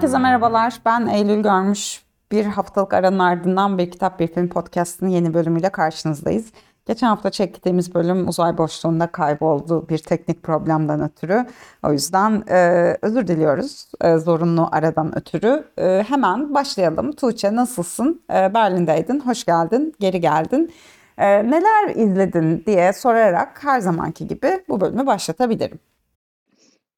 Herkese merhabalar. Ben Eylül Görmüş. Bir haftalık aranın ardından bir kitap bir film podcastının yeni bölümüyle karşınızdayız. Geçen hafta çektiğimiz bölüm uzay boşluğunda kayboldu bir teknik problemden ötürü. O yüzden e, özür diliyoruz e, zorunlu aradan ötürü. E, hemen başlayalım. Tuğçe nasılsın? E, Berlin'deydin, hoş geldin, geri geldin. E, neler izledin diye sorarak her zamanki gibi bu bölümü başlatabilirim.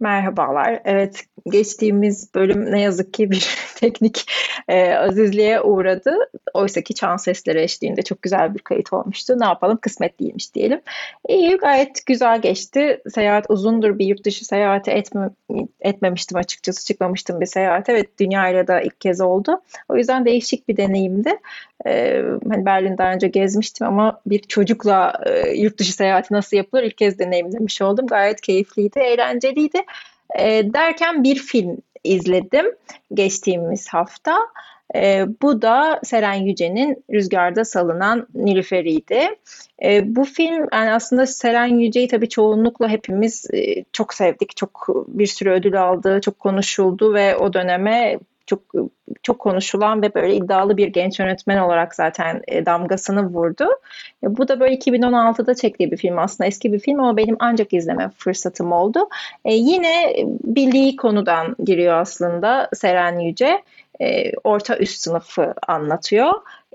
Merhabalar. Evet, geçtiğimiz bölüm ne yazık ki bir teknik e, azizliğe uğradı. Oysa ki çan sesleri eşliğinde çok güzel bir kayıt olmuştu. Ne yapalım kısmet değilmiş diyelim. İyi gayet güzel geçti. Seyahat uzundur bir yurt dışı seyahati etme, etmemiştim açıkçası. Çıkmamıştım bir seyahate Evet dünyayla da ilk kez oldu. O yüzden değişik bir deneyimdi. Ee, hani Berlin daha önce gezmiştim ama bir çocukla e, yurt dışı seyahati nasıl yapılır ilk kez deneyimlemiş oldum. Gayet keyifliydi, eğlenceliydi. E, derken bir film izledim geçtiğimiz hafta. E, bu da Seren Yüce'nin Rüzgarda Salınan Nilüferiydi. E, bu film yani aslında Seren Yüce'yi tabii çoğunlukla hepimiz e, çok sevdik. Çok bir sürü ödül aldı, çok konuşuldu ve o döneme çok çok konuşulan ve böyle iddialı bir genç yönetmen olarak zaten e, damgasını vurdu. E, bu da böyle 2016'da çektiği bir film aslında eski bir film ama benim ancak izleme fırsatım oldu. E, yine bildiği konudan giriyor aslında Seren Yüce. E, orta üst sınıfı anlatıyor.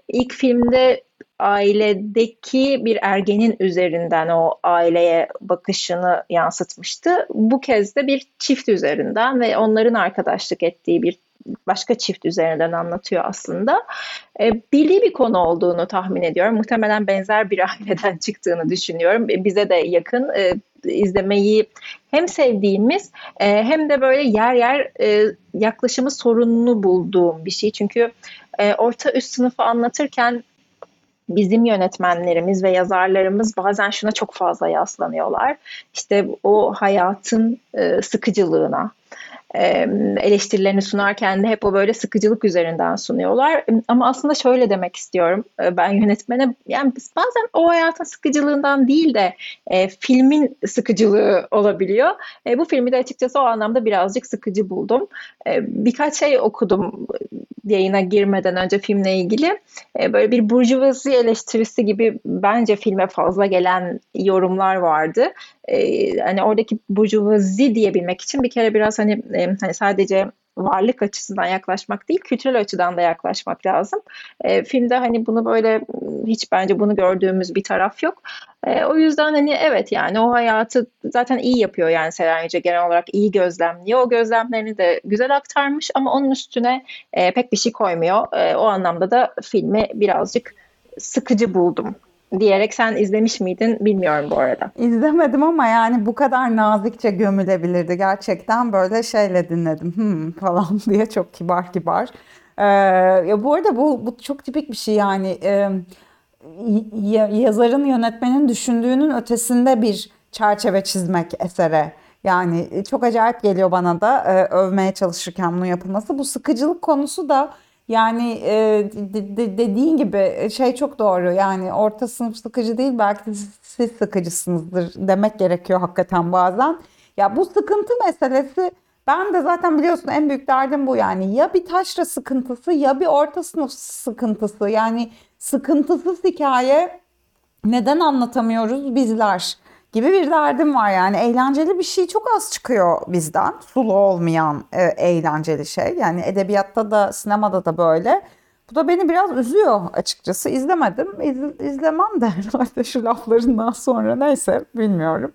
İlk filmde ailedeki bir ergenin üzerinden o aileye bakışını yansıtmıştı. Bu kez de bir çift üzerinden ve onların arkadaşlık ettiği bir başka çift üzerinden anlatıyor aslında. E, bildiği bir konu olduğunu tahmin ediyorum. Muhtemelen benzer bir aileden çıktığını düşünüyorum. E, bize de yakın e, izlemeyi hem sevdiğimiz e, hem de böyle yer yer e, yaklaşımı sorunlu bulduğum bir şey. Çünkü e, orta üst sınıfı anlatırken bizim yönetmenlerimiz ve yazarlarımız bazen şuna çok fazla yaslanıyorlar. İşte o hayatın e, sıkıcılığına, eleştirilerini sunarken de hep o böyle sıkıcılık üzerinden sunuyorlar. Ama aslında şöyle demek istiyorum ben yönetmene yani bazen o hayatın sıkıcılığından değil de e, filmin sıkıcılığı olabiliyor. E, bu filmi de açıkçası o anlamda birazcık sıkıcı buldum. E, birkaç şey okudum yayına girmeden önce filmle ilgili. E, böyle bir burjuvazi eleştirisi gibi bence filme fazla gelen yorumlar vardı. E, hani oradaki burjuvazi diyebilmek için bir kere biraz hani, e, hani sadece varlık açısından yaklaşmak değil, kültürel açıdan da yaklaşmak lazım. E, filmde hani bunu böyle hiç bence bunu gördüğümüz bir taraf yok. E, o yüzden hani evet yani o hayatı zaten iyi yapıyor yani Seren Yüce genel olarak iyi gözlemliyor. O gözlemlerini de güzel aktarmış ama onun üstüne e, pek bir şey koymuyor. E, o anlamda da filmi birazcık sıkıcı buldum diyerek sen izlemiş miydin bilmiyorum bu arada. İzlemedim ama yani bu kadar nazikçe gömülebilirdi. Gerçekten böyle şeyle dinledim hmm, falan diye çok kibar kibar. Ee, ya bu arada bu, bu çok tipik bir şey yani e, yazarın yönetmenin düşündüğünün ötesinde bir çerçeve çizmek esere. Yani çok acayip geliyor bana da e, övmeye çalışırken bunun yapılması. Bu sıkıcılık konusu da yani e, de, de, dediğin gibi e, şey çok doğru yani orta sınıf sıkıcı değil belki siz sıkıcısınızdır demek gerekiyor hakikaten bazen. Ya bu sıkıntı meselesi ben de zaten biliyorsun en büyük derdim bu yani ya bir taşra sıkıntısı ya bir orta sınıf sıkıntısı yani sıkıntısız hikaye neden anlatamıyoruz bizler? Gibi bir derdim var yani. Eğlenceli bir şey çok az çıkıyor bizden. Sulu olmayan e, eğlenceli şey. Yani edebiyatta da sinemada da böyle. Bu da beni biraz üzüyor açıkçası. İzlemedim. İz, izlemem de herhalde şu laflarından sonra. Neyse bilmiyorum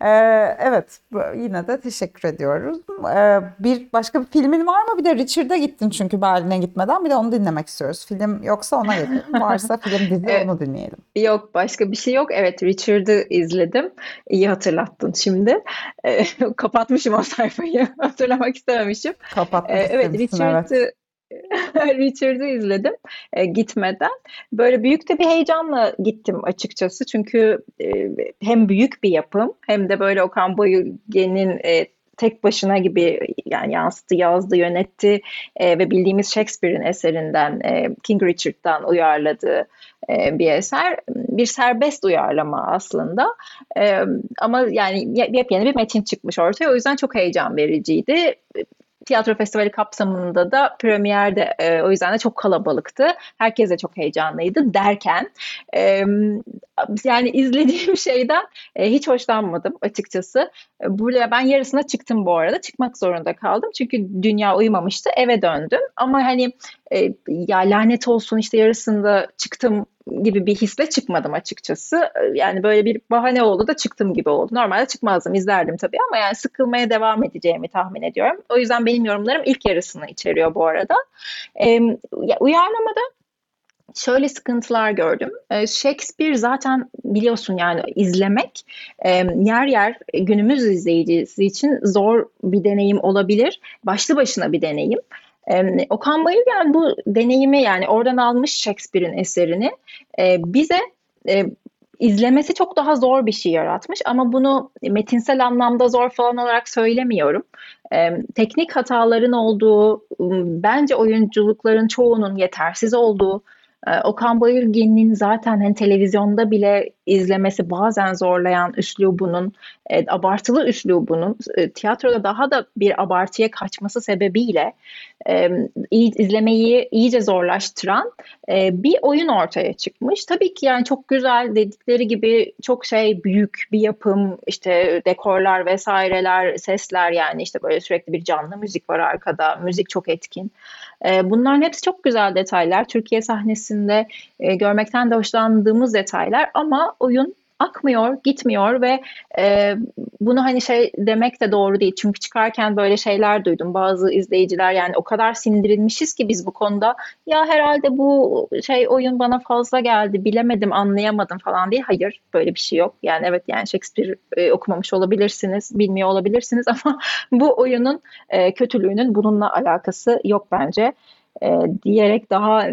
ee, evet yine de teşekkür ediyoruz. Ee, bir başka bir filmin var mı? Bir de Richard'a gittin çünkü Berlin'e gitmeden. Bir de onu dinlemek istiyoruz. Film yoksa ona geçelim. Varsa film dizi evet. onu dinleyelim. Yok başka bir şey yok. Evet Richard'ı izledim. İyi hatırlattın şimdi. Ee, kapatmışım o sayfayı. Hatırlamak istememişim. Kapatmak ee, Evet Richard'ı evet. Richard'ı izledim e, gitmeden. Böyle büyük de bir heyecanla gittim açıkçası. Çünkü e, hem büyük bir yapım hem de böyle Okan Bayülgen'in e, tek başına gibi yani yansıttı, yazdı, yönetti e, ve bildiğimiz Shakespeare'in eserinden e, King Richard'dan uyarladığı e, bir eser. Bir serbest uyarlama aslında. E, ama yani yepyeni bir metin çıkmış ortaya. O yüzden çok heyecan vericiydi tiyatro festivali kapsamında da premier de e, o yüzden de çok kalabalıktı. Herkes de çok heyecanlıydı derken e, yani izlediğim şeyden e, hiç hoşlanmadım açıkçası. E, buraya ben yarısına çıktım bu arada. Çıkmak zorunda kaldım. Çünkü dünya uyumamıştı. Eve döndüm. Ama hani e, ya lanet olsun işte yarısında çıktım gibi bir hisle çıkmadım açıkçası. Yani böyle bir bahane oldu da çıktım gibi oldu. Normalde çıkmazdım, izlerdim tabii ama yani sıkılmaya devam edeceğimi tahmin ediyorum. O yüzden benim yorumlarım ilk yarısını içeriyor bu arada. E, uyarlamada şöyle sıkıntılar gördüm. E, Shakespeare zaten biliyorsun yani izlemek yer yer günümüz izleyicisi için zor bir deneyim olabilir. Başlı başına bir deneyim. Okan Bayülgen bu deneyimi yani oradan almış Shakespeare'in eserini e, bize e, izlemesi çok daha zor bir şey yaratmış ama bunu metinsel anlamda zor falan olarak söylemiyorum. E, teknik hataların olduğu, bence oyunculukların çoğunun yetersiz olduğu, Okan Bayülgen'in zaten hani televizyonda bile izlemesi bazen zorlayan üslubunun, e, abartılı üslubunun e, tiyatroda daha da bir abartıya kaçması sebebiyle e, izlemeyi iyice zorlaştıran e, bir oyun ortaya çıkmış. Tabii ki yani çok güzel dedikleri gibi çok şey büyük bir yapım, işte dekorlar vesaireler, sesler yani işte böyle sürekli bir canlı müzik var arkada, müzik çok etkin. E, bunların hepsi çok güzel detaylar. Türkiye sahnesinde e, görmekten de hoşlandığımız detaylar ama oyun akmıyor, gitmiyor ve e, bunu hani şey demek de doğru değil. Çünkü çıkarken böyle şeyler duydum. Bazı izleyiciler yani o kadar sindirilmişiz ki biz bu konuda ya herhalde bu şey oyun bana fazla geldi, bilemedim, anlayamadım falan diye. Hayır, böyle bir şey yok. Yani evet yani Shakespeare e, okumamış olabilirsiniz, bilmiyor olabilirsiniz ama bu oyunun e, kötülüğünün bununla alakası yok bence. E, diyerek daha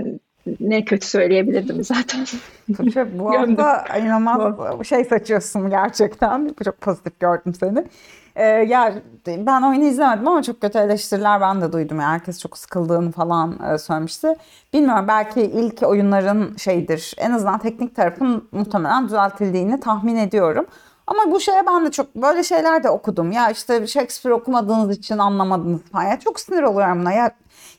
ne kötü söyleyebilirdim zaten. Tuğçe bu hafta inanılmaz şey saçıyorsun gerçekten. Çok pozitif gördüm seni. Ee, ya ben oyunu izlemedim ama çok kötü eleştiriler ben de duydum. Yani herkes çok sıkıldığını falan e, söylemişti. Bilmiyorum belki ilk oyunların şeydir. En azından teknik tarafın muhtemelen düzeltildiğini tahmin ediyorum. Ama bu şeye ben de çok böyle şeyler de okudum. Ya işte Shakespeare okumadığınız için anlamadınız falan. Ya çok sinir oluyorum buna. Ya,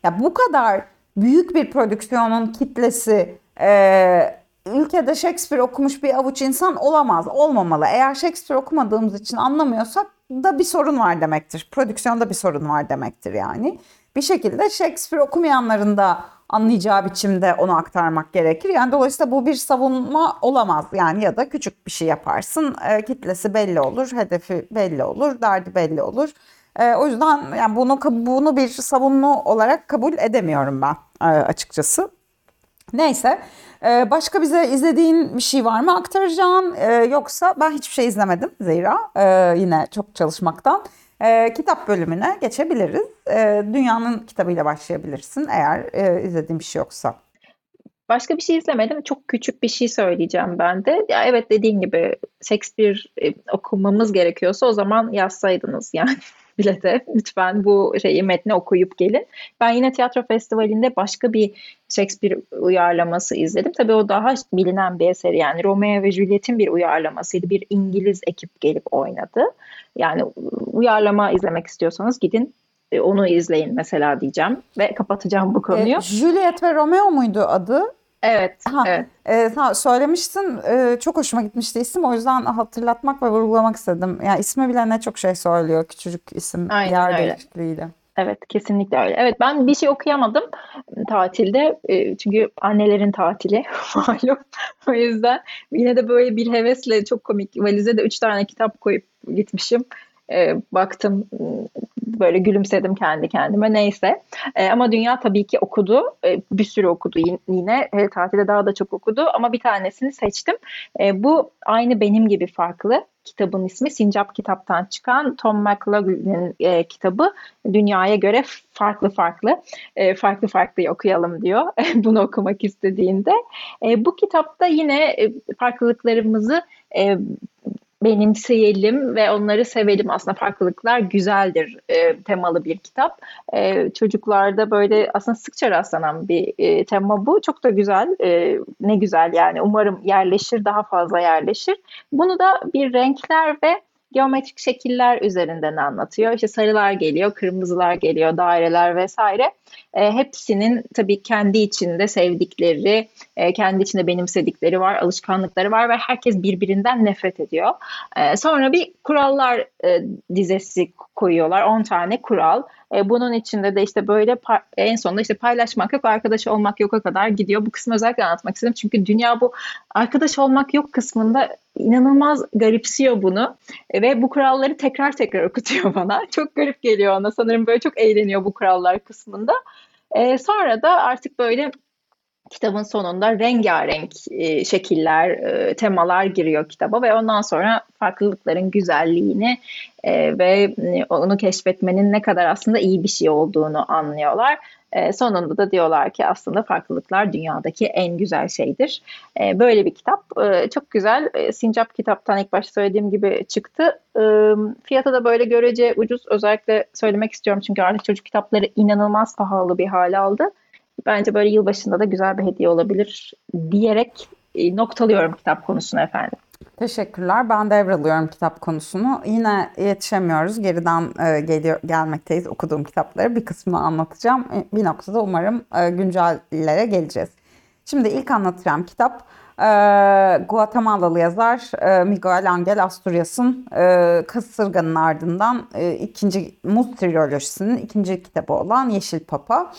ya bu kadar büyük bir prodüksiyonun kitlesi e, ülkede Shakespeare okumuş bir avuç insan olamaz, olmamalı. Eğer Shakespeare okumadığımız için anlamıyorsak da bir sorun var demektir. Prodüksiyonda bir sorun var demektir yani. Bir şekilde Shakespeare okumayanların da anlayacağı biçimde onu aktarmak gerekir. Yani dolayısıyla bu bir savunma olamaz. Yani ya da küçük bir şey yaparsın. E, kitlesi belli olur, hedefi belli olur, derdi belli olur. E, o yüzden yani bunu bunu bir savunma olarak kabul edemiyorum ben e, açıkçası. Neyse e, başka bize izlediğin bir şey var mı aktaracağın e, yoksa ben hiçbir şey izlemedim Zehra e, yine çok çalışmaktan. E, kitap bölümüne geçebiliriz. E, dünyanın kitabıyla başlayabilirsin eğer e, izlediğin bir şey yoksa. Başka bir şey izlemedim. Çok küçük bir şey söyleyeceğim ben de. Ya evet dediğin gibi Shakespeare e, okumamız gerekiyorsa o zaman yazsaydınız yani bilete lütfen bu şeyi metni okuyup gelin. Ben yine tiyatro festivalinde başka bir Shakespeare uyarlaması izledim. Tabii o daha bilinen bir eseri yani Romeo ve Juliet'in bir uyarlamasıydı. Bir İngiliz ekip gelip oynadı. Yani uyarlama izlemek istiyorsanız gidin e, onu izleyin mesela diyeceğim ve kapatacağım bu konuyu. E, Juliet ve Romeo muydu adı? Evet, ha, evet. E, söylemiştin. E, çok hoşuma gitmişti isim. O yüzden hatırlatmak ve vurgulamak istedim. Yani ismi bile ne çok şey söylüyor. Küçücük isim Aynen yer öyle. değişikliğiyle. Evet, kesinlikle öyle. Evet, ben bir şey okuyamadım tatilde. E, çünkü annelerin tatili malum. o yüzden yine de böyle bir hevesle çok komik valize de üç tane kitap koyup gitmişim. E, baktım böyle gülümsedim kendi kendime neyse. E, ama dünya tabii ki okudu. E, bir sürü okudu yine. E, tatilde daha da çok okudu ama bir tanesini seçtim. E, bu aynı benim gibi farklı. Kitabın ismi Sincap kitaptan çıkan Tom McLaughlin'in e, kitabı. Dünyaya göre farklı farklı. E, farklı farklı okuyalım diyor. Bunu okumak istediğinde. E, bu kitapta yine e, farklılıklarımızı e, benimseyelim ve onları sevelim. Aslında farklılıklar güzeldir e, temalı bir kitap. E, çocuklarda böyle aslında sıkça rastlanan bir e, tema bu. Çok da güzel. E, ne güzel yani. Umarım yerleşir, daha fazla yerleşir. Bunu da bir renkler ve geometrik şekiller üzerinden anlatıyor. İşte sarılar geliyor, kırmızılar geliyor, daireler vesaire. E, hepsinin tabii kendi içinde sevdikleri, e, kendi içinde benimsedikleri var, alışkanlıkları var ve herkes birbirinden nefret ediyor. E, sonra bir kurallar e, dizesi koyuyorlar, 10 tane kural. E, bunun içinde de işte böyle en sonunda işte paylaşmak yok, arkadaş olmak yoka kadar gidiyor. Bu kısmı özellikle anlatmak istedim çünkü dünya bu arkadaş olmak yok kısmında inanılmaz garipsiyor bunu e, ve bu kuralları tekrar tekrar okutuyor bana. Çok garip geliyor ona. Sanırım böyle çok eğleniyor bu kurallar kısmında. E, sonra da artık böyle kitabın sonunda rengarenk e, şekiller, e, temalar giriyor kitaba ve ondan sonra farklılıkların güzelliğini e, ve e, onu keşfetmenin ne kadar aslında iyi bir şey olduğunu anlıyorlar. E, sonunda da diyorlar ki aslında farklılıklar dünyadaki en güzel şeydir. E, böyle bir kitap. E, çok güzel. E, Sincap kitaptan ilk başta söylediğim gibi çıktı. E, fiyatı da böyle görece ucuz. Özellikle söylemek istiyorum çünkü artık çocuk kitapları inanılmaz pahalı bir hale aldı. Bence böyle yılbaşında da güzel bir hediye olabilir diyerek e, noktalıyorum kitap konusunu efendim. Teşekkürler. Ben devralıyorum kitap konusunu. Yine yetişemiyoruz. Geriden e, geliyor gelmekteyiz okuduğum kitapları. Bir kısmını anlatacağım. E, bir noktada umarım e, güncellere geleceğiz. Şimdi ilk anlatacağım kitap e, Guatemalalı yazar e, Miguel Angel Asturias'ın e, Kasırganın ardından e, ikinci Muz trilojisinin ikinci kitabı olan Yeşil Papa.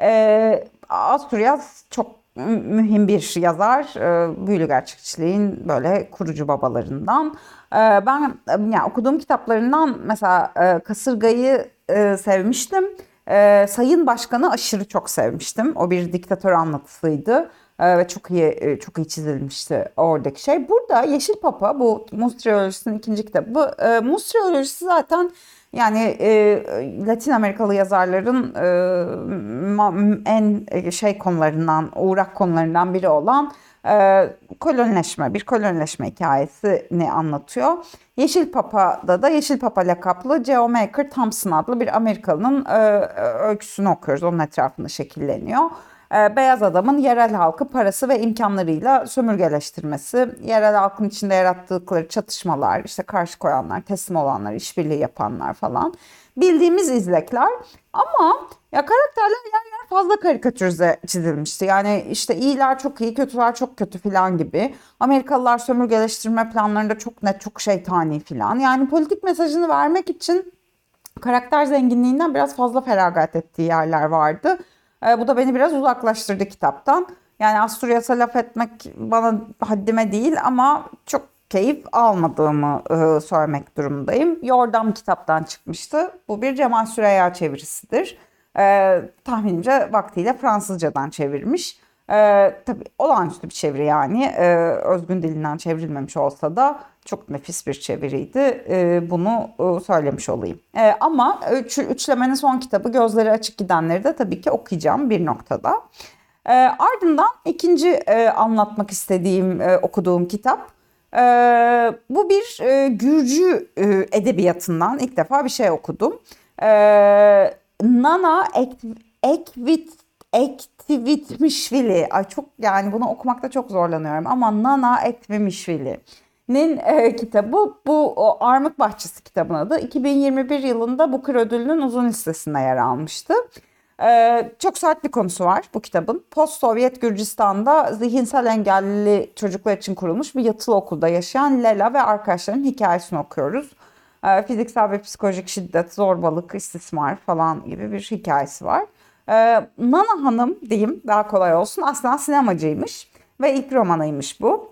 E, Asturias çok mühim bir yazar. E, büyülü gerçekçiliğin böyle kurucu babalarından. E, ben yani okuduğum kitaplarından mesela e, Kasırga'yı e, sevmiştim. Sayın Başkan'ı aşırı çok sevmiştim. O bir diktatör anlatısıydı e, ve çok iyi çok iyi çizilmişti oradaki şey. Burada Yeşil Papa bu Mus ikinci kitabı. Mus Triyolojisi zaten yani e, Latin Amerikalı yazarların e, en şey konularından, uğrak konularından biri olan e, kolonileşme, bir kolonileşme hikayesini anlatıyor. Yeşil Papa'da da Yeşil Papa lakaplı Geomaker Thompson adlı bir Amerikalı'nın e, öyküsünü okuyoruz. Onun etrafında şekilleniyor. E, beyaz adamın yerel halkı parası ve imkanlarıyla sömürgeleştirmesi, yerel halkın içinde yarattıkları çatışmalar, işte karşı koyanlar, teslim olanlar, işbirliği yapanlar falan. Bildiğimiz izlekler ama ya karakterler yer yer fazla karikatürize çizilmişti. Yani işte iyiler çok iyi, kötüler çok kötü falan gibi. Amerikalılar sömürgeleştirme planlarında çok net, çok şeytani falan. Yani politik mesajını vermek için karakter zenginliğinden biraz fazla feragat ettiği yerler vardı. E, bu da beni biraz uzaklaştırdı kitaptan. Yani Asturias'a laf etmek bana haddime değil ama çok keyif almadığımı e, söylemek durumundayım. Yordam kitaptan çıkmıştı. Bu bir Cemal Süreyya çevirisidir. E, tahminimce vaktiyle Fransızcadan çevirmiş. E, tabii olağanüstü bir çeviri yani. E, özgün dilinden çevrilmemiş olsa da çok nefis bir çeviriydi. E, bunu e, söylemiş olayım. E, ama üç, üçlemenin son kitabı Gözleri Açık Gidenleri de tabii ki okuyacağım bir noktada. E, ardından ikinci e, anlatmak istediğim, e, okuduğum kitap. E, bu bir e, Gürcü e, edebiyatından ilk defa bir şey okudum. E, Nana Ekvit Ektivitmişvili. Ay çok yani bunu okumakta çok zorlanıyorum ama Nana Ektivitmişvili nin e, kitabı bu o Armut Bahçesi kitabın adı. 2021 yılında Booker ödülünün uzun listesinde yer almıştı. E, çok sert bir konusu var bu kitabın. Post-Sovyet Gürcistan'da zihinsel engelli çocuklar için kurulmuş bir yatılı okulda yaşayan Lela ve arkadaşlarının hikayesini okuyoruz. E, fiziksel ve psikolojik şiddet, zorbalık, istismar falan gibi bir hikayesi var. E, Nana Hanım diyeyim daha kolay olsun aslında sinemacıymış ve ilk romanıymış bu.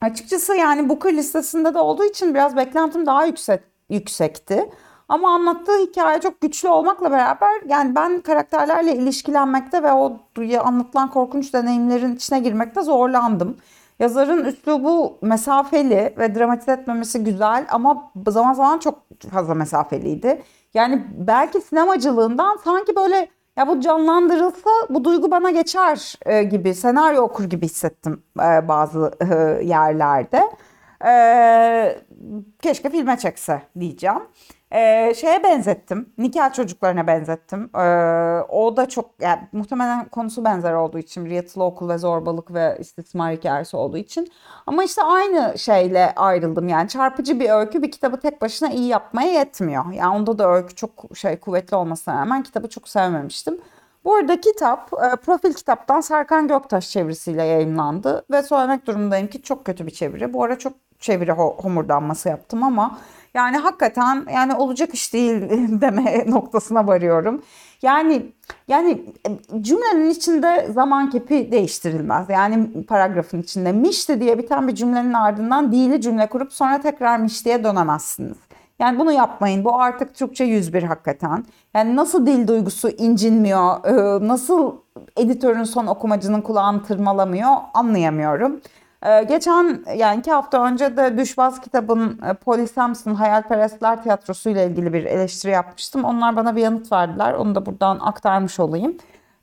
Açıkçası yani Booker listesinde de olduğu için biraz beklentim daha yüksek yüksekti. Ama anlattığı hikaye çok güçlü olmakla beraber yani ben karakterlerle ilişkilenmekte ve o anlatılan korkunç deneyimlerin içine girmekte zorlandım. Yazarın üslubu mesafeli ve dramatize etmemesi güzel ama zaman zaman çok fazla mesafeliydi. Yani belki sinemacılığından sanki böyle ya bu canlandırılsa bu duygu bana geçer e, gibi senaryo okur gibi hissettim e, bazı e, yerlerde. E, keşke filme çekse diyeceğim. Ee, şeye benzettim. Nikah çocuklarına benzettim. Ee, o da çok yani muhtemelen konusu benzer olduğu için yatılı okul ve zorbalık ve istismar hikayesi olduğu için. Ama işte aynı şeyle ayrıldım. Yani çarpıcı bir öykü bir kitabı tek başına iyi yapmaya yetmiyor. Yani onda da öykü çok şey kuvvetli olmasına rağmen kitabı çok sevmemiştim. Bu arada kitap e, profil kitaptan Serkan Göktaş çevirisiyle yayınlandı ve söylemek durumundayım ki çok kötü bir çeviri. Bu ara çok çeviri ho- homurdanması yaptım ama yani hakikaten yani olacak iş değil deme noktasına varıyorum. Yani yani e, cümlenin içinde zaman kepi değiştirilmez. Yani paragrafın içinde mişti diye biten bir cümlenin ardından değili cümle kurup sonra tekrar miştiye dönemezsiniz. Yani bunu yapmayın. Bu artık Türkçe 101 hakikaten. Yani nasıl dil duygusu incinmiyor, e, nasıl editörün son okumacının kulağını tırmalamıyor anlayamıyorum. E, Geçen yani iki hafta önce de Düşbaz kitabın e, Polly Sampson Hayalperestler Tiyatrosu ile ilgili bir eleştiri yapmıştım. Onlar bana bir yanıt verdiler. Onu da buradan aktarmış olayım.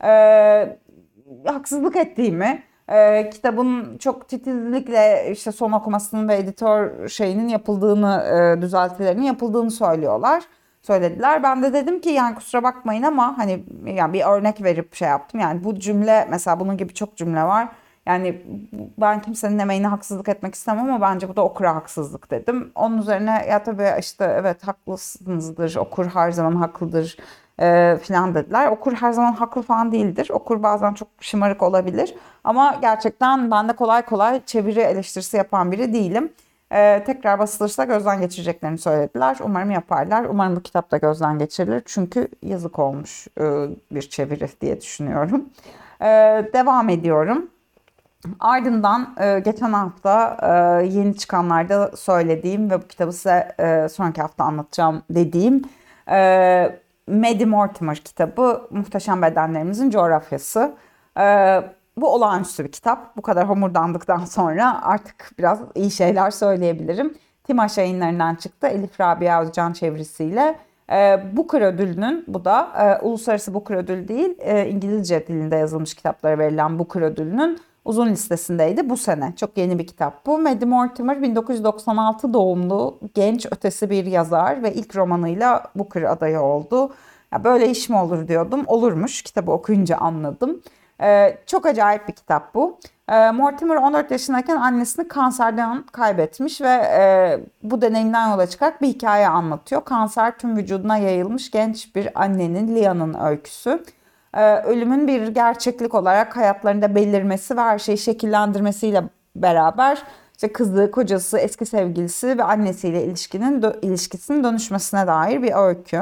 E, haksızlık ettiğimi, e, kitabın çok titizlikle işte son okumasının ve editör şeyinin yapıldığını, e, düzeltilerinin yapıldığını söylüyorlar. Söylediler. Ben de dedim ki yani kusura bakmayın ama hani yani bir örnek verip şey yaptım. Yani bu cümle mesela bunun gibi çok cümle var. Yani ben kimsenin emeğine haksızlık etmek istemem ama bence bu da okura haksızlık dedim. Onun üzerine ya tabii işte evet haklısınızdır, okur her zaman haklıdır e, filan dediler. Okur her zaman haklı falan değildir. Okur bazen çok şımarık olabilir. Ama gerçekten ben de kolay kolay çeviri eleştirisi yapan biri değilim. E, tekrar basılırsa gözden geçireceklerini söylediler. Umarım yaparlar. Umarım bu kitap da gözden geçirilir. Çünkü yazık olmuş e, bir çeviri diye düşünüyorum. E, devam ediyorum. Ardından e, geçen hafta e, yeni çıkanlarda söylediğim ve bu kitabı size e, sonraki hafta anlatacağım dediğim e, Maddie Mortimer kitabı Muhteşem Bedenlerimizin Coğrafyası. E, bu olağanüstü bir kitap. Bu kadar homurdandıktan sonra artık biraz iyi şeyler söyleyebilirim. Timaş yayınlarından çıktı. Elif Rabia Özcan çevirisiyle. E, Booker ödülünün, bu da e, uluslararası Booker ödülü değil, e, İngilizce dilinde yazılmış kitaplara verilen Booker ödülünün uzun listesindeydi bu sene. Çok yeni bir kitap bu. Maddie Mortimer 1996 doğumlu genç ötesi bir yazar ve ilk romanıyla Booker adayı oldu. Ya böyle iş mi olur diyordum. Olurmuş. Kitabı okuyunca anladım. Ee, çok acayip bir kitap bu. Ee, Mortimer 14 yaşındayken annesini kanserden kaybetmiş ve e, bu deneyimden yola çıkarak bir hikaye anlatıyor. Kanser tüm vücuduna yayılmış genç bir annenin, Lia'nın öyküsü. Ee, ölümün bir gerçeklik olarak hayatlarında belirmesi ve her şeyi şekillendirmesiyle beraber işte kızı, kocası, eski sevgilisi ve annesiyle ilişkinin ilişkisinin dönüşmesine dair bir öykü.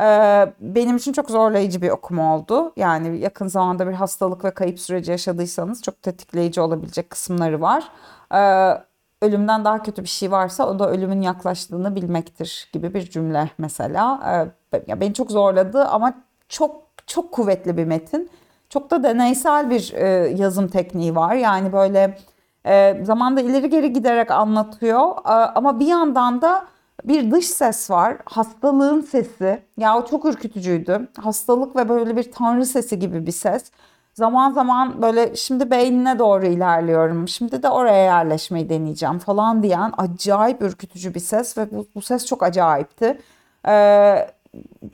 Ee, benim için çok zorlayıcı bir okuma oldu. Yani yakın zamanda bir hastalık ve kayıp süreci yaşadıysanız çok tetikleyici olabilecek kısımları var. Ee, ölümden daha kötü bir şey varsa o da ölümün yaklaştığını bilmektir gibi bir cümle mesela. Beni çok zorladı ama çok çok kuvvetli bir metin. Çok da deneysel bir e, yazım tekniği var. Yani böyle e, zamanda ileri geri giderek anlatıyor. E, ama bir yandan da bir dış ses var. Hastalığın sesi. Ya o çok ürkütücüydü. Hastalık ve böyle bir tanrı sesi gibi bir ses. Zaman zaman böyle şimdi beynine doğru ilerliyorum. Şimdi de oraya yerleşmeyi deneyeceğim falan diyen acayip ürkütücü bir ses ve bu, bu ses çok acayipti. Ee,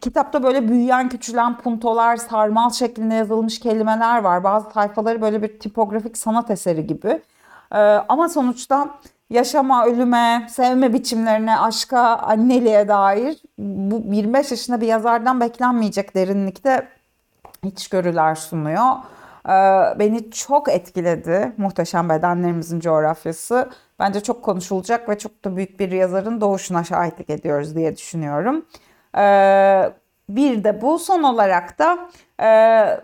kitapta böyle büyüyen küçülen puntolar, sarmal şeklinde yazılmış kelimeler var. Bazı sayfaları böyle bir tipografik sanat eseri gibi. Ee, ama sonuçta yaşama, ölüme, sevme biçimlerine, aşka, anneliğe dair bu 25 yaşında bir yazardan beklenmeyecek derinlikte içgörüler sunuyor. Ee, beni çok etkiledi Muhteşem Bedenlerimizin Coğrafyası. Bence çok konuşulacak ve çok da büyük bir yazarın doğuşuna şahitlik ediyoruz diye düşünüyorum. Ee, bir de bu son olarak da e,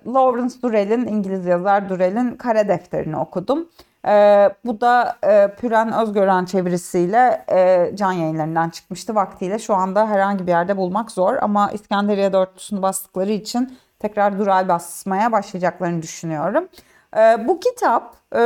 Lawrence Durrell'in İngiliz yazar Durrell'in Kara Defterini okudum. E, bu da e, Püren Özgören çevirisiyle e, can yayınlarından çıkmıştı vaktiyle. Şu anda herhangi bir yerde bulmak zor ama İskenderiye dörtlüsünü bastıkları için tekrar Durrell basmaya başlayacaklarını düşünüyorum. E, bu kitap e,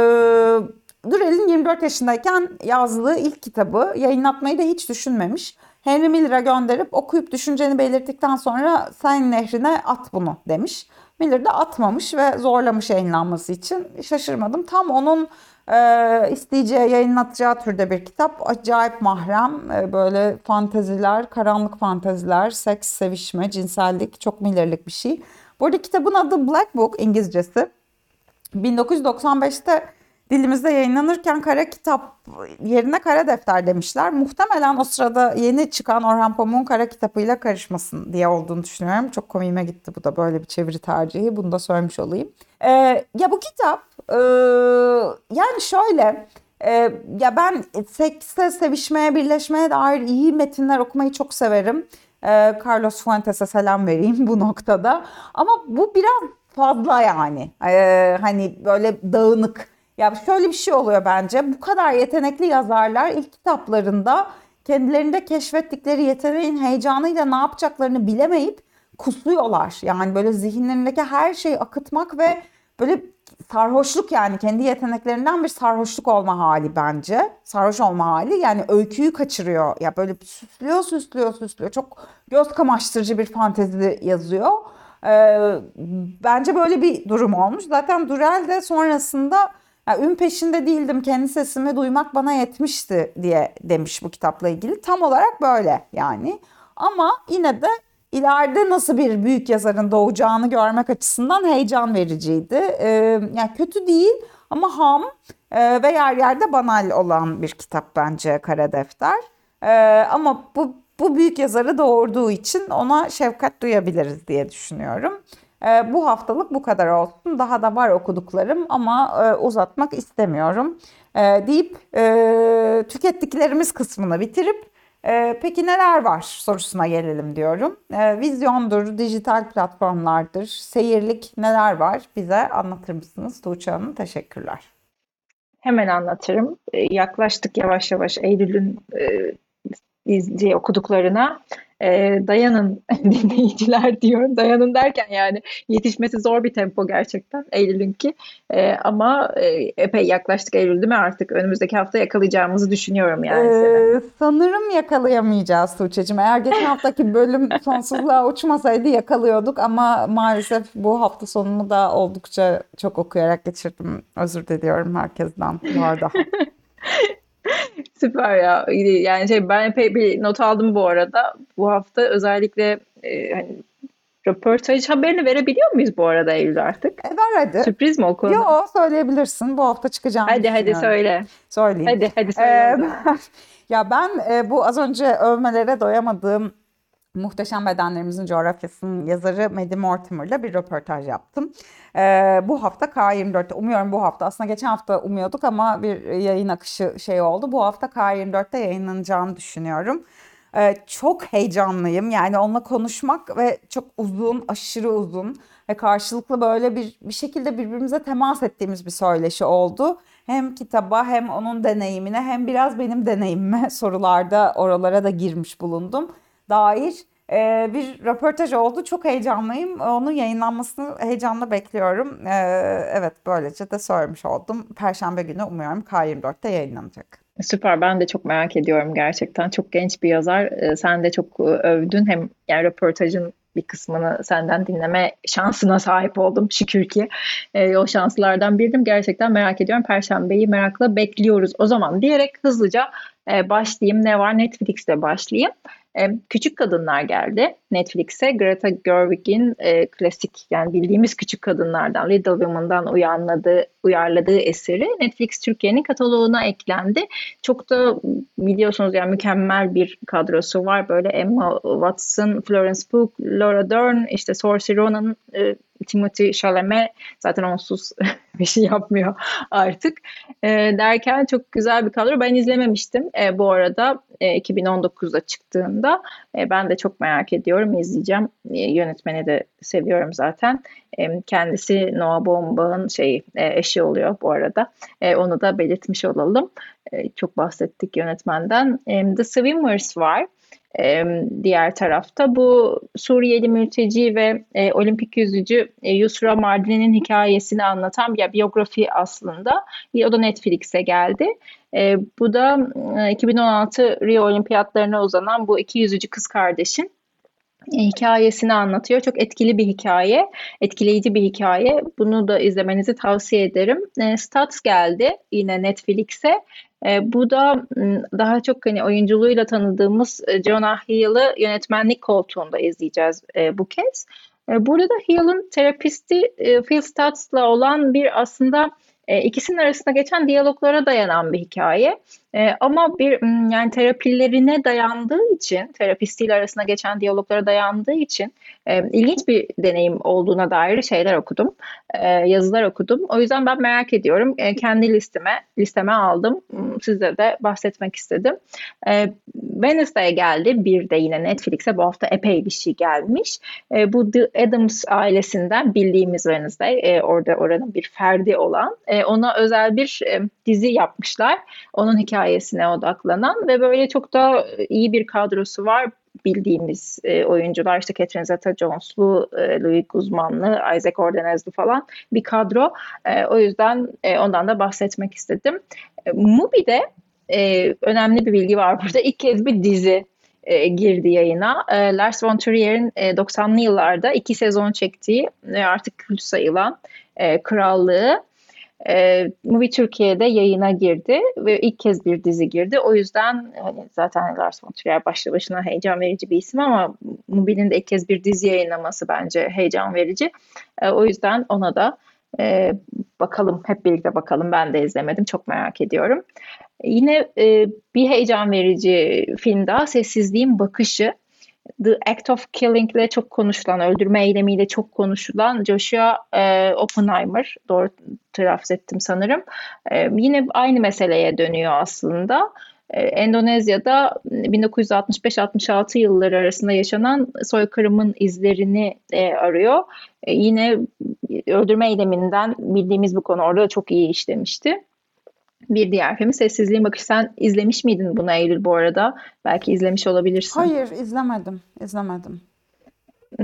Durrell'in 24 yaşındayken yazdığı ilk kitabı yayınlatmayı da hiç düşünmemiş. Henry Miller'a gönderip okuyup düşünceni belirttikten sonra sen nehrine at bunu demiş. Miller de atmamış ve zorlamış yayınlanması için. Şaşırmadım. Tam onun e, isteyeceği, yayınlatacağı türde bir kitap. Acayip mahrem, e, böyle fanteziler, karanlık fanteziler, seks, sevişme, cinsellik, çok millerlik bir şey. Bu arada kitabın adı Black Book İngilizcesi. 1995'te dilimizde yayınlanırken kara kitap yerine kara defter demişler. Muhtemelen o sırada yeni çıkan Orhan Pamuk'un kara kitabıyla karışmasın diye olduğunu düşünüyorum. Çok komiğime gitti bu da böyle bir çeviri tercihi. Bunu da söylemiş olayım. Ee, ya bu kitap e, yani şöyle e, ya ben sekse, sevişmeye, birleşmeye dair iyi metinler okumayı çok severim. E, Carlos Fuentes'e selam vereyim bu noktada. Ama bu biraz fazla yani. E, hani böyle dağınık. Ya şöyle bir şey oluyor bence. Bu kadar yetenekli yazarlar ilk kitaplarında kendilerinde keşfettikleri yeteneğin heyecanıyla ne yapacaklarını bilemeyip kusuyorlar. Yani böyle zihinlerindeki her şeyi akıtmak ve böyle sarhoşluk yani kendi yeteneklerinden bir sarhoşluk olma hali bence. Sarhoş olma hali yani öyküyü kaçırıyor. Ya böyle süslüyor süslüyor süslüyor. Çok göz kamaştırıcı bir fantezi yazıyor. Ee, bence böyle bir durum olmuş. Zaten Durel de sonrasında ya, ün peşinde değildim kendi sesimi duymak bana yetmişti diye demiş bu kitapla ilgili. Tam olarak böyle yani. Ama yine de ileride nasıl bir büyük yazarın doğacağını görmek açısından heyecan vericiydi. Ee, yani kötü değil ama ham e, ve yer yerde banal olan bir kitap bence Kara Defter. Ee, ama bu bu büyük yazarı doğurduğu için ona şefkat duyabiliriz diye düşünüyorum. E, bu haftalık bu kadar olsun. Daha da var okuduklarım ama e, uzatmak istemiyorum. E, deyip e, tükettiklerimiz kısmını bitirip e, peki neler var sorusuna gelelim diyorum. E, vizyondur, dijital platformlardır, seyirlik neler var bize anlatır mısınız Tuğçe Hanım? Teşekkürler. Hemen anlatırım. Yaklaştık yavaş yavaş Eylül'ün izci okuduklarına e, dayanın dinleyiciler diyorum. Dayanın derken yani yetişmesi zor bir tempo gerçekten Eylül'ünki. E, ama e, epey yaklaştık Eylül değil mi artık? Önümüzdeki hafta yakalayacağımızı düşünüyorum yani. Ee, sanırım yakalayamayacağız Tuğçe'cim. Eğer geçen haftaki bölüm sonsuzluğa uçmasaydı yakalıyorduk ama maalesef bu hafta sonunu da oldukça çok okuyarak geçirdim. Özür diliyorum herkesten bu arada. Süper ya. Yani şey ben epey bir not aldım bu arada. Bu hafta özellikle e, hani röportaj haberini verebiliyor muyuz bu arada Eylül artık? E ver hadi. Sürpriz mi o konu? Yo söyleyebilirsin. Bu hafta çıkacağını Hadi hadi söyle. Söyleyeyim. Hadi hadi söyle. Ee, ya ben e, bu az önce övmelere doyamadığım Muhteşem Bedenlerimizin Coğrafyası'nın yazarı Maddie Mortimer'la bir röportaj yaptım. Ee, bu hafta K24'te, umuyorum bu hafta, aslında geçen hafta umuyorduk ama bir yayın akışı şey oldu. Bu hafta K24'te yayınlanacağını düşünüyorum. Ee, çok heyecanlıyım yani onunla konuşmak ve çok uzun, aşırı uzun ve karşılıklı böyle bir bir şekilde birbirimize temas ettiğimiz bir söyleşi oldu. Hem kitaba hem onun deneyimine hem biraz benim deneyimime sorularda oralara da girmiş bulundum dair e, bir röportaj oldu. Çok heyecanlıyım. Onun yayınlanmasını heyecanla bekliyorum. E, evet böylece de söylemiş oldum. Perşembe günü umuyorum K24'te yayınlanacak. Süper. Ben de çok merak ediyorum gerçekten. Çok genç bir yazar. Ee, Sen de çok e, övdün. Hem yani röportajın bir kısmını senden dinleme şansına sahip oldum şükür ki. Ee, o şanslardan biriydim. Gerçekten merak ediyorum. Perşembeyi merakla bekliyoruz. O zaman diyerek hızlıca e, başlayayım. Ne var? Netflix'te başlayayım. E, Küçük Kadınlar geldi Netflix'e. Greta Gerwig'in e, klasik yani bildiğimiz küçük kadınlardan, Little Women'dan uyarladığı, uyarladığı eseri Netflix Türkiye'nin kataloğuna eklendi. Çok da biliyorsunuz yani mükemmel bir kadrosu var. Böyle Emma Watson, Florence Pugh, Laura Dern, işte Saoirse Ronan, e, Timothée Chalamet zaten onsuz bir şey yapmıyor artık. E, derken çok güzel bir kadro. Ben izlememiştim e, bu arada e, 2019'da çıktığında. E, ben de çok merak ediyorum, izleyeceğim. E, yönetmeni de seviyorum zaten. E, kendisi Noah Baumbach'ın şey e, eşi oluyor bu arada. E, onu da belirtmiş olalım. E, çok bahsettik yönetmenden. E, The Swimmers var. Diğer tarafta bu Suriyeli mülteci ve e, olimpik yüzücü e, Yusra Mardini'nin hikayesini anlatan bir biyografi aslında. E, o da Netflix'e geldi. E, bu da e, 2016 Rio Olimpiyatlarına uzanan bu iki yüzücü kız kardeşin e, hikayesini anlatıyor. Çok etkili bir hikaye, etkileyici bir hikaye. Bunu da izlemenizi tavsiye ederim. E, Stats geldi yine Netflix'e. E, bu da daha çok hani oyunculuğuyla tanıdığımız e, Jonah Hill'ı yönetmenlik koltuğunda izleyeceğiz e, bu kez. E, burada da Hill'ın terapisti e, Phil Stats'la olan bir aslında e, ikisinin arasında geçen diyaloglara dayanan bir hikaye. E, ama bir yani terapilerine dayandığı için, terapistiyle arasında geçen diyaloglara dayandığı için e, ilginç bir deneyim olduğuna dair şeyler okudum, e, yazılar okudum. O yüzden ben merak ediyorum. E, kendi listeme listeme aldım. Size de bahsetmek istedim. E, Wednesday'e geldi. Bir de yine Netflix'e bu hafta epey bir şey gelmiş. E, bu The Addams ailesinden bildiğimiz Wednesday, e, orada oranın bir ferdi olan, e, ona özel bir e, dizi yapmışlar. Onun hikayesine odaklanan ve böyle çok da iyi bir kadrosu var. Bildiğimiz e, oyuncular işte Catherine Zeta-Jones'lu, e, Louis Guzman'lı, Isaac Ordenez'li falan bir kadro. E, o yüzden e, ondan da bahsetmek istedim. E, Mubi'de e, önemli bir bilgi var burada. İlk kez bir dizi e, girdi yayına. E, Lars von Trier'in e, 90'lı yıllarda iki sezon çektiği ve artık kült sayılan e, Krallığı e, Movie Türkiye'de yayına girdi ve ilk kez bir dizi girdi. O yüzden hani zaten Lars von Trier başlı başına heyecan verici bir isim ama Mubi'nin de ilk kez bir dizi yayınlaması bence heyecan verici. E, o yüzden ona da e, bakalım, hep birlikte bakalım. Ben de izlemedim, çok merak ediyorum. Yine e, bir heyecan verici film daha Sessizliğin Bakışı. The Act of Killing ile çok konuşulan, öldürme eylemiyle çok konuşulan Joshua e, Oppenheimer, doğru telaffuz ettim sanırım. E, yine aynı meseleye dönüyor aslında. E, Endonezya'da 1965-66 yılları arasında yaşanan soykırımın izlerini e, arıyor. E, yine öldürme eyleminden bildiğimiz bu konu orada çok iyi işlemişti. Bir diğer filmi Sessizliğin Bakışı. Sen izlemiş miydin bunu Eylül bu arada? Belki izlemiş olabilirsin. Hayır, izlemedim. İzlemedim.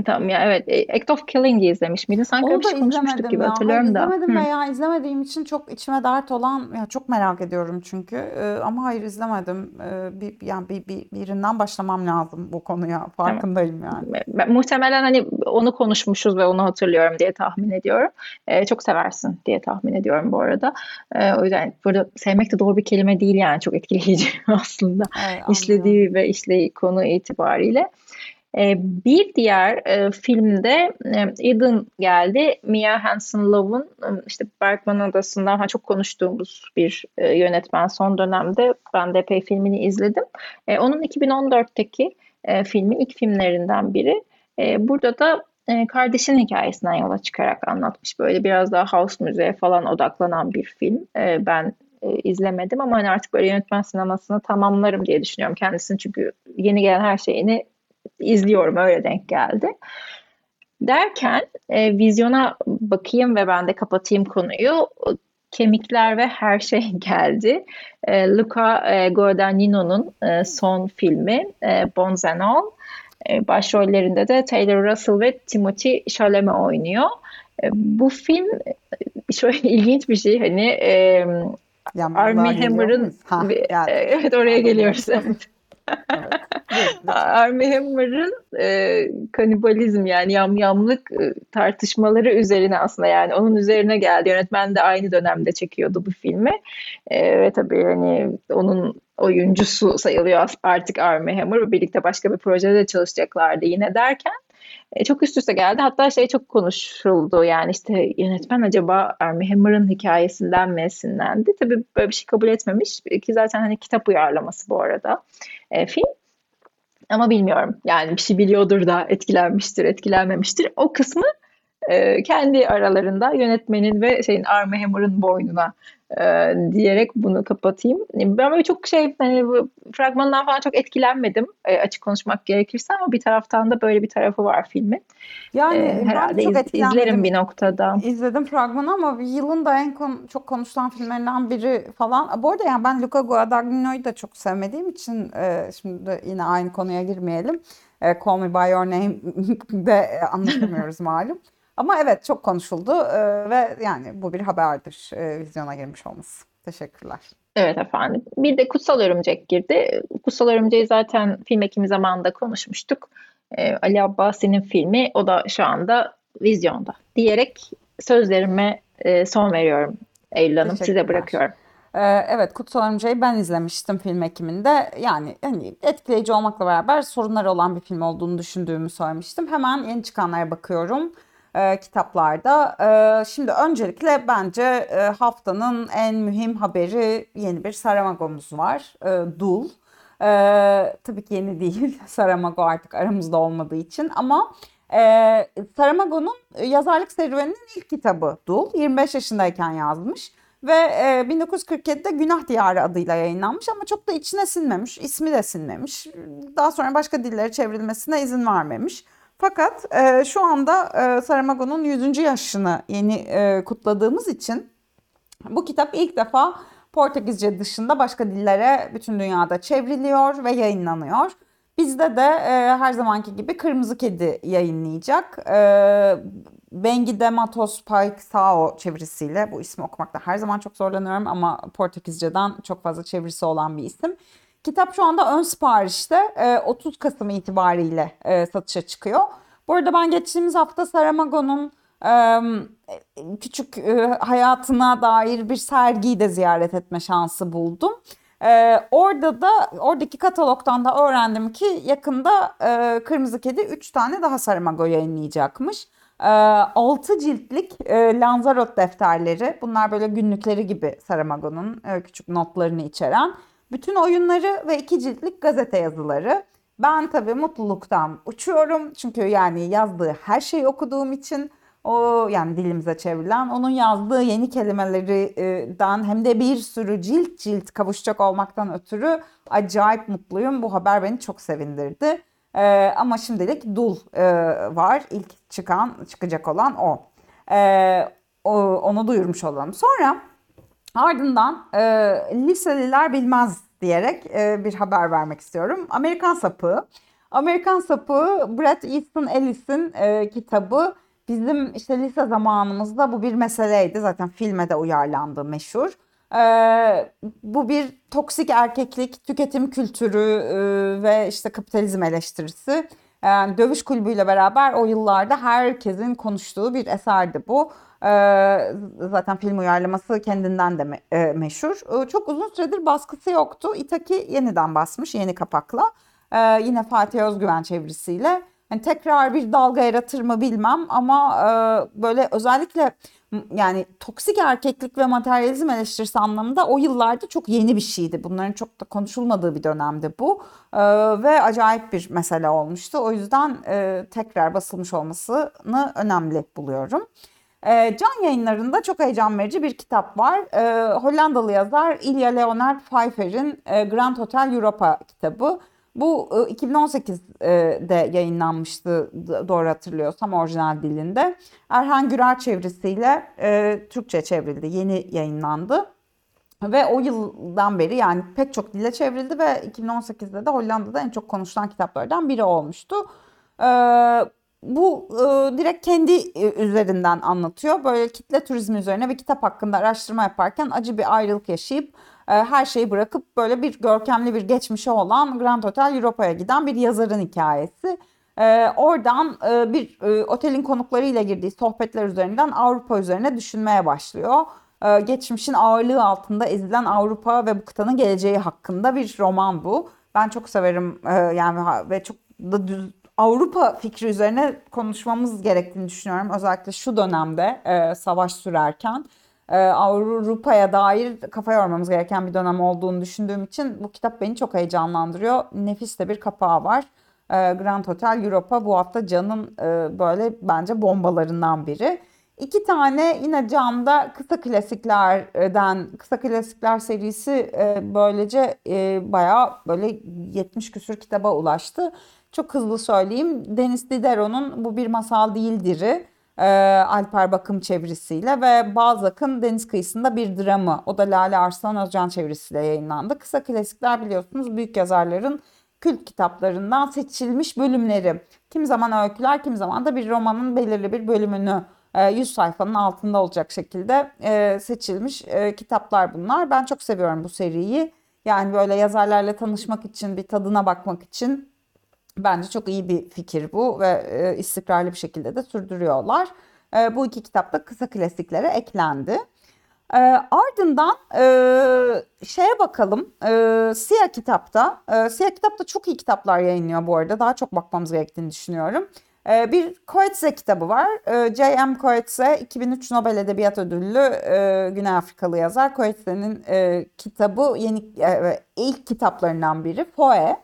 Tamam ya evet. E, Act of Killing'i izlemiş miydin? Sanki Onu da şey konuşmuştuk gibi ya. Hayır hatırlıyorum da. izlemedim Hı. veya izlemediğim için çok içime dert olan ya çok merak ediyorum çünkü. Ee, ama hayır izlemedim. Ee, bir yani bir, bir birinden başlamam lazım bu konuya. Tamam. Farkındayım yani. Ben- muhtemelen hani onu konuşmuşuz ve onu hatırlıyorum diye tahmin ediyorum. Ee, çok seversin diye tahmin ediyorum bu arada. Ee, o yüzden burada sevmek de doğru bir kelime değil yani çok etkileyici aslında Evet, işlediği ve işlediği konu itibariyle. Ee, bir diğer e, filmde e, Eden geldi. Mia Hansen-Løve'ın e, işte Bergman Adası'ndan ha, çok konuştuğumuz bir e, yönetmen son dönemde. Ben de epey filmini izledim. E, onun 2014'teki e, filmi ilk filmlerinden biri. Burada da kardeşinin hikayesinden yola çıkarak anlatmış. Böyle biraz daha house müziğe falan odaklanan bir film. Ben izlemedim ama hani artık böyle yönetmen sinemasını tamamlarım diye düşünüyorum kendisini. Çünkü yeni gelen her şeyini izliyorum öyle denk geldi. Derken e, vizyona bakayım ve ben de kapatayım konuyu. Kemikler ve Her Şey geldi. E, Luca e, Guadagnino'nun e, son filmi e, Bones and All. E, başrollerinde de Taylor Russell ve Timothy Chalamet oynuyor. E, bu film e, şöyle ilginç bir şey hani e, geliyor Hammer'ın? Ha, geldik. evet oraya geliyoruz. Evet. Armie Hammer'ın e, kanibalizm yani yamyamlık e, tartışmaları üzerine aslında yani onun üzerine geldi. Yönetmen de aynı dönemde çekiyordu bu filmi. E, ve tabii hani onun oyuncusu sayılıyor artık Armie Hammer. Birlikte başka bir projede de çalışacaklardı yine derken e, çok üst üste geldi. Hatta şey çok konuşuldu yani işte yönetmen acaba Armie Hammer'ın hikayesinden mi esinlendi? Tabii böyle bir şey kabul etmemiş ki zaten hani kitap uyarlaması bu arada e, film. Ama bilmiyorum yani bir şey biliyordur da etkilenmiştir, etkilenmemiştir. O kısmı e, kendi aralarında yönetmenin ve şeyin Armie Hammer'ın boynuna e, diyerek bunu kapatayım. Ben böyle çok şey hani bu fragmandan falan çok etkilenmedim e, açık konuşmak gerekirse ama bir taraftan da böyle bir tarafı var filmin. Yani E, herhalde çok iz- izlerim bir noktada. İzledim fragmanı ama yılın da en kon- çok konuşulan filmlerinden biri falan. Bu arada yani ben Luca Guadagnino'yu da çok sevmediğim için e, şimdi yine aynı konuya girmeyelim. E, Call Me By Your Name'de e, anlatamıyoruz malum. Ama evet çok konuşuldu e, ve yani bu bir haberdir e, vizyona girmiş olması. Teşekkürler. Evet efendim. Bir de Kutsal Örümcek girdi. Kutsal Örümcek'i zaten film ekimi zamanında konuşmuştuk. e, Ali Abbasi'nin filmi. O da şu anda vizyonda diyerek sözlerime e, son veriyorum Eylül Hanım. Size bırakıyorum. Evet Kutsal Örümceği ben izlemiştim film ekiminde. Yani hani etkileyici olmakla beraber sorunları olan bir film olduğunu düşündüğümü söylemiştim. Hemen yeni çıkanlara bakıyorum e, kitaplarda. E, şimdi öncelikle bence e, haftanın en mühim haberi yeni bir Saramagomuz var. E, Dul. E, tabii ki yeni değil. Saramago artık aramızda olmadığı için ama e, Saramago'nun yazarlık serüveninin ilk kitabı Dul. 25 yaşındayken yazmış. Ve e, 1947'de Günah Diyarı adıyla yayınlanmış ama çok da içine sinmemiş, ismi de sinmemiş. Daha sonra başka dillere çevrilmesine izin vermemiş. Fakat e, şu anda e, Saramago'nun 100. yaşını yeni e, kutladığımız için bu kitap ilk defa Portekizce dışında başka dillere bütün dünyada çevriliyor ve yayınlanıyor. Bizde de e, her zamanki gibi Kırmızı Kedi yayınlayacak. E, Bengi de Matos Paixão çevirisiyle bu ismi okumakta her zaman çok zorlanıyorum ama Portekizce'den çok fazla çevirisi olan bir isim. Kitap şu anda ön siparişte e, 30 Kasım itibariyle e, satışa çıkıyor. Bu arada ben geçtiğimiz hafta Saramago'nun e, küçük e, hayatına dair bir sergiyi de ziyaret etme şansı buldum. Ee, orada da oradaki katalogdan da öğrendim ki yakında e, Kırmızı Kedi 3 tane daha Saramago yayınlayacakmış. E, 6 ciltlik e, Lanzarote defterleri bunlar böyle günlükleri gibi Saramago'nun e, küçük notlarını içeren. Bütün oyunları ve 2 ciltlik gazete yazıları. Ben tabii mutluluktan uçuyorum çünkü yani yazdığı her şeyi okuduğum için o yani dilimize çevrilen onun yazdığı yeni kelimelerden hem de bir sürü cilt cilt kavuşacak olmaktan ötürü acayip mutluyum. Bu haber beni çok sevindirdi. Ee, ama şimdilik Dul e, var. İlk çıkan, çıkacak olan o. Ee, o. Onu duyurmuş olalım. Sonra ardından e, liseliler bilmez diyerek e, bir haber vermek istiyorum. Amerikan Sapı. Amerikan Sapı Bret Easton Ellis'in e, kitabı. Bizim işte lise zamanımızda bu bir meseleydi. Zaten filme de uyarlandı meşhur. Ee, bu bir toksik erkeklik, tüketim kültürü e, ve işte kapitalizm eleştirisi. Yani dövüş kulübüyle beraber o yıllarda herkesin konuştuğu bir eserdi bu. Ee, zaten film uyarlaması kendinden de e, meşhur. Ee, çok uzun süredir baskısı yoktu. Itaki yeniden basmış yeni kapakla. Ee, yine Fatih Özgüven çevirisiyle. Hani tekrar bir dalga yaratır mı bilmem ama e, böyle özellikle yani toksik erkeklik ve materyalizm eleştirisi anlamında o yıllarda çok yeni bir şeydi. Bunların çok da konuşulmadığı bir dönemdi bu E, ve acayip bir mesele olmuştu. O yüzden e, tekrar basılmış olmasını önemli buluyorum. E, Can yayınlarında çok heyecan verici bir kitap var. E, Hollandalı yazar Ilya Leonard Pfeiffer'in e, Grand Hotel Europa kitabı. Bu e, 2018'de yayınlanmıştı doğru hatırlıyorsam orijinal dilinde. Erhan Gürer çevirisiyle e, Türkçe çevrildi, yeni yayınlandı. Ve o yıldan beri yani pek çok dile çevrildi ve 2018'de de Hollanda'da en çok konuşulan kitaplardan biri olmuştu. Bu e, direkt kendi e, üzerinden anlatıyor. Böyle kitle turizmi üzerine bir kitap hakkında araştırma yaparken acı bir ayrılık yaşayıp e, her şeyi bırakıp böyle bir görkemli bir geçmişi olan Grand Hotel Europa'ya giden bir yazarın hikayesi. Ee, oradan e, bir e, otelin konuklarıyla girdiği sohbetler üzerinden Avrupa üzerine düşünmeye başlıyor. Ee, geçmişin ağırlığı altında ezilen Avrupa ve bu kıtanın geleceği hakkında bir roman bu. Ben çok severim e, yani ve çok da düz, Avrupa fikri üzerine konuşmamız gerektiğini düşünüyorum. Özellikle şu dönemde e, savaş sürerken e, Avrupa'ya dair kafa yormamız gereken bir dönem olduğunu düşündüğüm için bu kitap beni çok heyecanlandırıyor. Nefis de bir kapağı var. E, Grand Hotel Europa bu hafta Can'ın e, böyle bence bombalarından biri. İki tane yine Can'da kısa klasiklerden, kısa klasikler serisi e, böylece e, bayağı böyle 70 küsür kitaba ulaştı. Çok hızlı söyleyeyim. Deniz Diderot'un Bu Bir Masal Değildir'i e, Alper Bakım çevirisiyle ve Balzac'ın Deniz Kıyısında Bir Dramı. O da Lale Arslan Özcan çevirisiyle yayınlandı. Kısa klasikler biliyorsunuz büyük yazarların kült kitaplarından seçilmiş bölümleri. Kim zaman öyküler, kim zaman da bir romanın belirli bir bölümünü e, 100 sayfanın altında olacak şekilde e, seçilmiş e, kitaplar bunlar. Ben çok seviyorum bu seriyi. Yani böyle yazarlarla tanışmak için, bir tadına bakmak için Bence çok iyi bir fikir bu ve e, istikrarlı bir şekilde de sürdürüyorlar. E, bu iki kitap da kısa klasiklere eklendi. E, ardından e, şeye bakalım. E, Siyah Kitap'ta, e, Siyah Kitap'ta çok iyi kitaplar yayınlıyor bu arada. Daha çok bakmamız gerektiğini düşünüyorum. E, bir Coetzee kitabı var. E, J.M. Coetzee 2003 Nobel Edebiyat Ödüllü e, Güney Afrikalı yazar. Coetzee'nin e, kitabı yeni e, ilk kitaplarından biri Foe.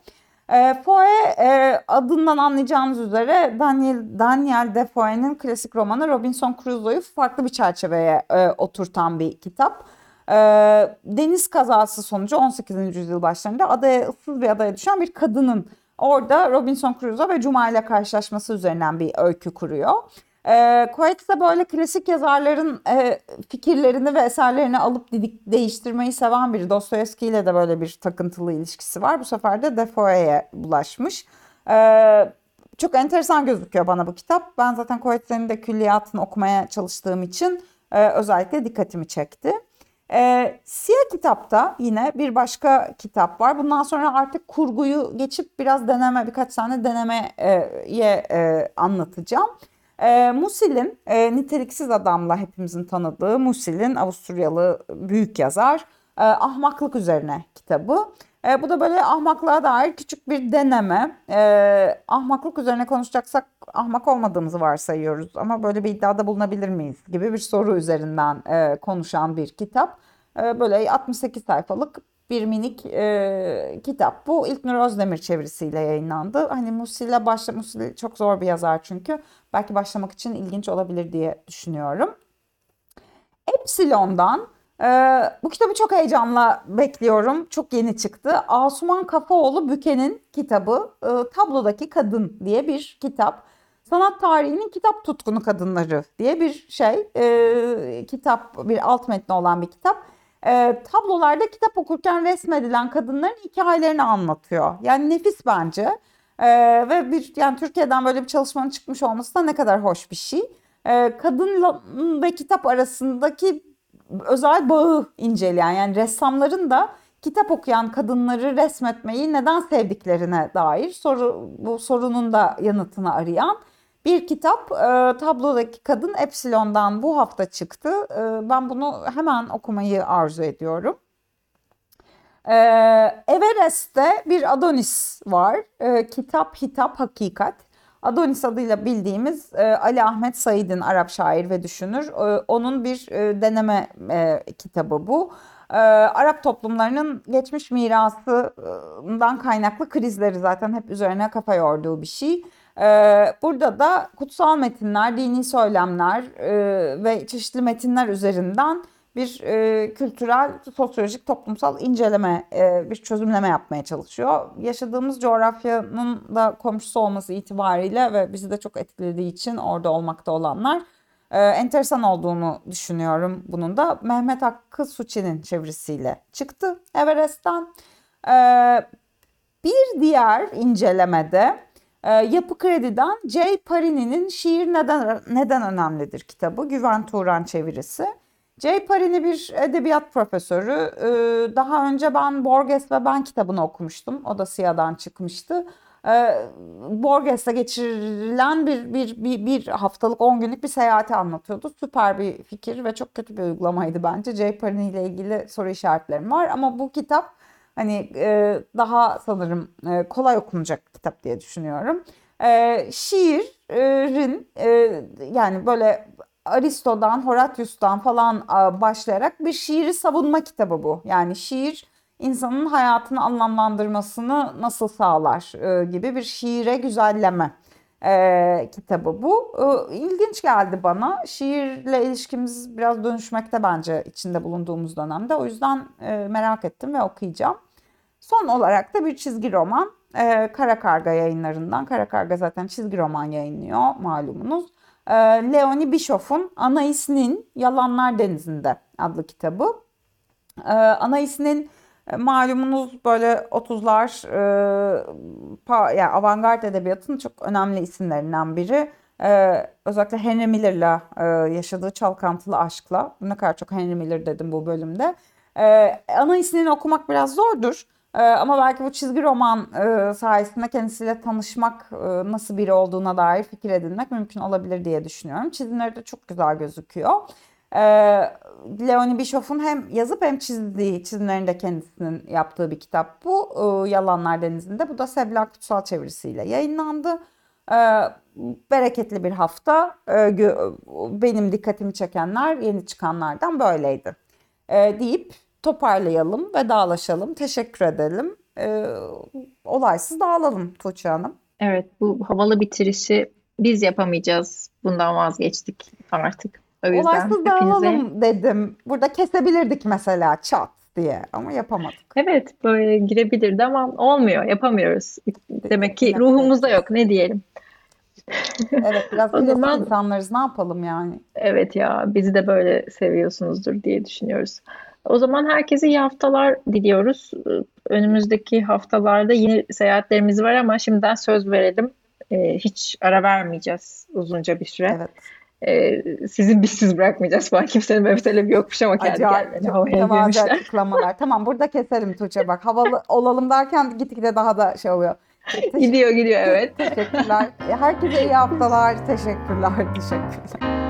E, Foe e, adından anlayacağınız üzere Daniel, Daniel Defoe'nin klasik romanı Robinson Crusoe'yu farklı bir çerçeveye e, oturtan bir kitap. E, deniz kazası sonucu 18. yüzyıl başlarında adaya ıssız bir adaya düşen bir kadının orada Robinson Crusoe ve Cuma ile karşılaşması üzerinden bir öykü kuruyor. E, Coetzee böyle klasik yazarların e, fikirlerini ve eserlerini alıp didik, değiştirmeyi seven biri. Dostoyevski ile de böyle bir takıntılı ilişkisi var. Bu sefer de Defoe'ye bulaşmış. E, çok enteresan gözüküyor bana bu kitap. Ben zaten Coetzee'nin de külliyatını okumaya çalıştığım için e, özellikle dikkatimi çekti. E, Siyah kitapta yine bir başka kitap var. Bundan sonra artık kurguyu geçip biraz deneme, birkaç tane denemeye e, anlatacağım. E, Musil'in e, Niteliksiz Adam'la hepimizin tanıdığı Musil'in Avusturyalı büyük yazar e, ahmaklık üzerine kitabı. E, bu da böyle ahmaklığa dair küçük bir deneme. E, ahmaklık üzerine konuşacaksak ahmak olmadığımızı varsayıyoruz ama böyle bir iddiada bulunabilir miyiz gibi bir soru üzerinden e, konuşan bir kitap. E, böyle 68 sayfalık bir minik e, kitap. Bu İlknur Özdemir çevirisiyle yayınlandı. Hani Musil'e başla Musil çok zor bir yazar çünkü. Belki başlamak için ilginç olabilir diye düşünüyorum. Epsilon'dan e, bu kitabı çok heyecanla bekliyorum. Çok yeni çıktı. Asuman Kafaoğlu Büke'nin kitabı e, Tablodaki Kadın diye bir kitap. Sanat tarihinin kitap tutkunu kadınları diye bir şey. E, kitap, bir alt metni olan bir kitap e, tablolarda kitap okurken resmedilen kadınların hikayelerini anlatıyor. Yani nefis bence. E, ve bir yani Türkiye'den böyle bir çalışmanın çıkmış olması da ne kadar hoş bir şey. E, kadın ve kitap arasındaki özel bağı inceleyen yani ressamların da kitap okuyan kadınları resmetmeyi neden sevdiklerine dair soru bu sorunun da yanıtını arayan bir kitap e, tablodaki kadın Epsilon'dan bu hafta çıktı. E, ben bunu hemen okumayı arzu ediyorum. E, Everest'te bir Adonis var. E, kitap, hitap, hakikat. Adonis adıyla bildiğimiz e, Ali Ahmet Said'in Arap şair ve düşünür. E, onun bir e, deneme e, kitabı bu. E, Arap toplumlarının geçmiş mirasından kaynaklı krizleri zaten hep üzerine kafa yorduğu bir şey. Ee, burada da kutsal metinler, dini söylemler e, ve çeşitli metinler üzerinden bir e, kültürel, sosyolojik, toplumsal inceleme, e, bir çözümleme yapmaya çalışıyor. Yaşadığımız coğrafyanın da komşusu olması itibariyle ve bizi de çok etkilediği için orada olmakta olanlar enteresan olduğunu düşünüyorum bunun da. Mehmet Hakkı Suçi'nin çevirisiyle çıktı Everest'ten. bir diğer incelemede e, Yapı Kredi'den J. Parini'nin Şiir Neden Neden Önemlidir kitabı. Güven Turan çevirisi. J. Parini bir edebiyat profesörü. Ee, daha önce ben Borges ve Ben kitabını okumuştum. O da Siyah'dan çıkmıştı. Ee, Borges'te geçirilen bir, bir, bir, bir haftalık 10 günlük bir seyahati anlatıyordu. Süper bir fikir ve çok kötü bir uygulamaydı bence. J. Parini ile ilgili soru işaretlerim var. Ama bu kitap Hani e, daha sanırım e, kolay okunacak kitap diye düşünüyorum. E, şiirin e, yani böyle Aristo'dan, Horatius'tan falan başlayarak bir şiiri savunma kitabı bu. Yani şiir insanın hayatını anlamlandırmasını nasıl sağlar e, gibi bir şiire güzelleme e, kitabı bu. E, ilginç geldi bana. Şiirle ilişkimiz biraz dönüşmekte bence içinde bulunduğumuz dönemde. O yüzden e, merak ettim ve okuyacağım. Son olarak da bir çizgi roman. E, Kara Karga yayınlarından. Kara Karga zaten çizgi roman yayınlıyor malumunuz. E, Leonie Bischoff'un Anais'nin Yalanlar Denizi'nde adlı kitabı. E, Anais'nin malumunuz böyle 30'lar e, yani avantgard edebiyatın çok önemli isimlerinden biri. Ee, özellikle Henry Miller'la e, yaşadığı çalkantılı aşkla. Ne kadar çok Henry Miller dedim bu bölümde. Ee, ana ismini okumak biraz zordur. Ee, ama belki bu çizgi roman e, sayesinde kendisiyle tanışmak, e, nasıl biri olduğuna dair fikir edinmek mümkün olabilir diye düşünüyorum. Çizimleri de çok güzel gözüküyor. Ee, Leonie Bischoff'un hem yazıp hem çizdiği, çizimlerini de kendisinin yaptığı bir kitap bu. Ee, Yalanlar Denizi'nde. Bu da Seblak Kutsal çevirisiyle yayınlandı. Ee, bereketli bir hafta. Gö- benim dikkatimi çekenler yeni çıkanlardan böyleydi. Ee, deyip toparlayalım ve dağılaşalım. Teşekkür edelim. Ee, olaysız dağılalım Tuğçe Hanım. Evet, bu havalı bitirişi biz yapamayacağız. Bundan vazgeçtik artık. O yüzden Olaysız dağılalım dedim. Burada kesebilirdik mesela çat diye ama yapamadık. evet böyle girebilirdi ama olmuyor, yapamıyoruz. Demek ki ruhumuzda yok. Ne diyelim? Evet biraz O zaman- insanlarız ne yapalım yani. Evet ya, bizi de böyle seviyorsunuzdur diye düşünüyoruz. O zaman herkese iyi haftalar diliyoruz. Önümüzdeki haftalarda yeni seyahatlerimiz var ama şimdiden söz verelim. Ee, hiç ara vermeyeceğiz uzunca bir süre. Evet. Ee, sizi bizsiz bırakmayacağız falan. Kimsenin böyle bir talebi yokmuş ama kendi Acayip gelmeni çok havaya girmişler. açıklamalar. Tamam burada keselim Tuğçe bak. Havalı olalım derken gitgide daha da şey oluyor. Gidiyor gidiyor evet. Teşekkürler. Herkese iyi haftalar. Teşekkürler. Teşekkürler.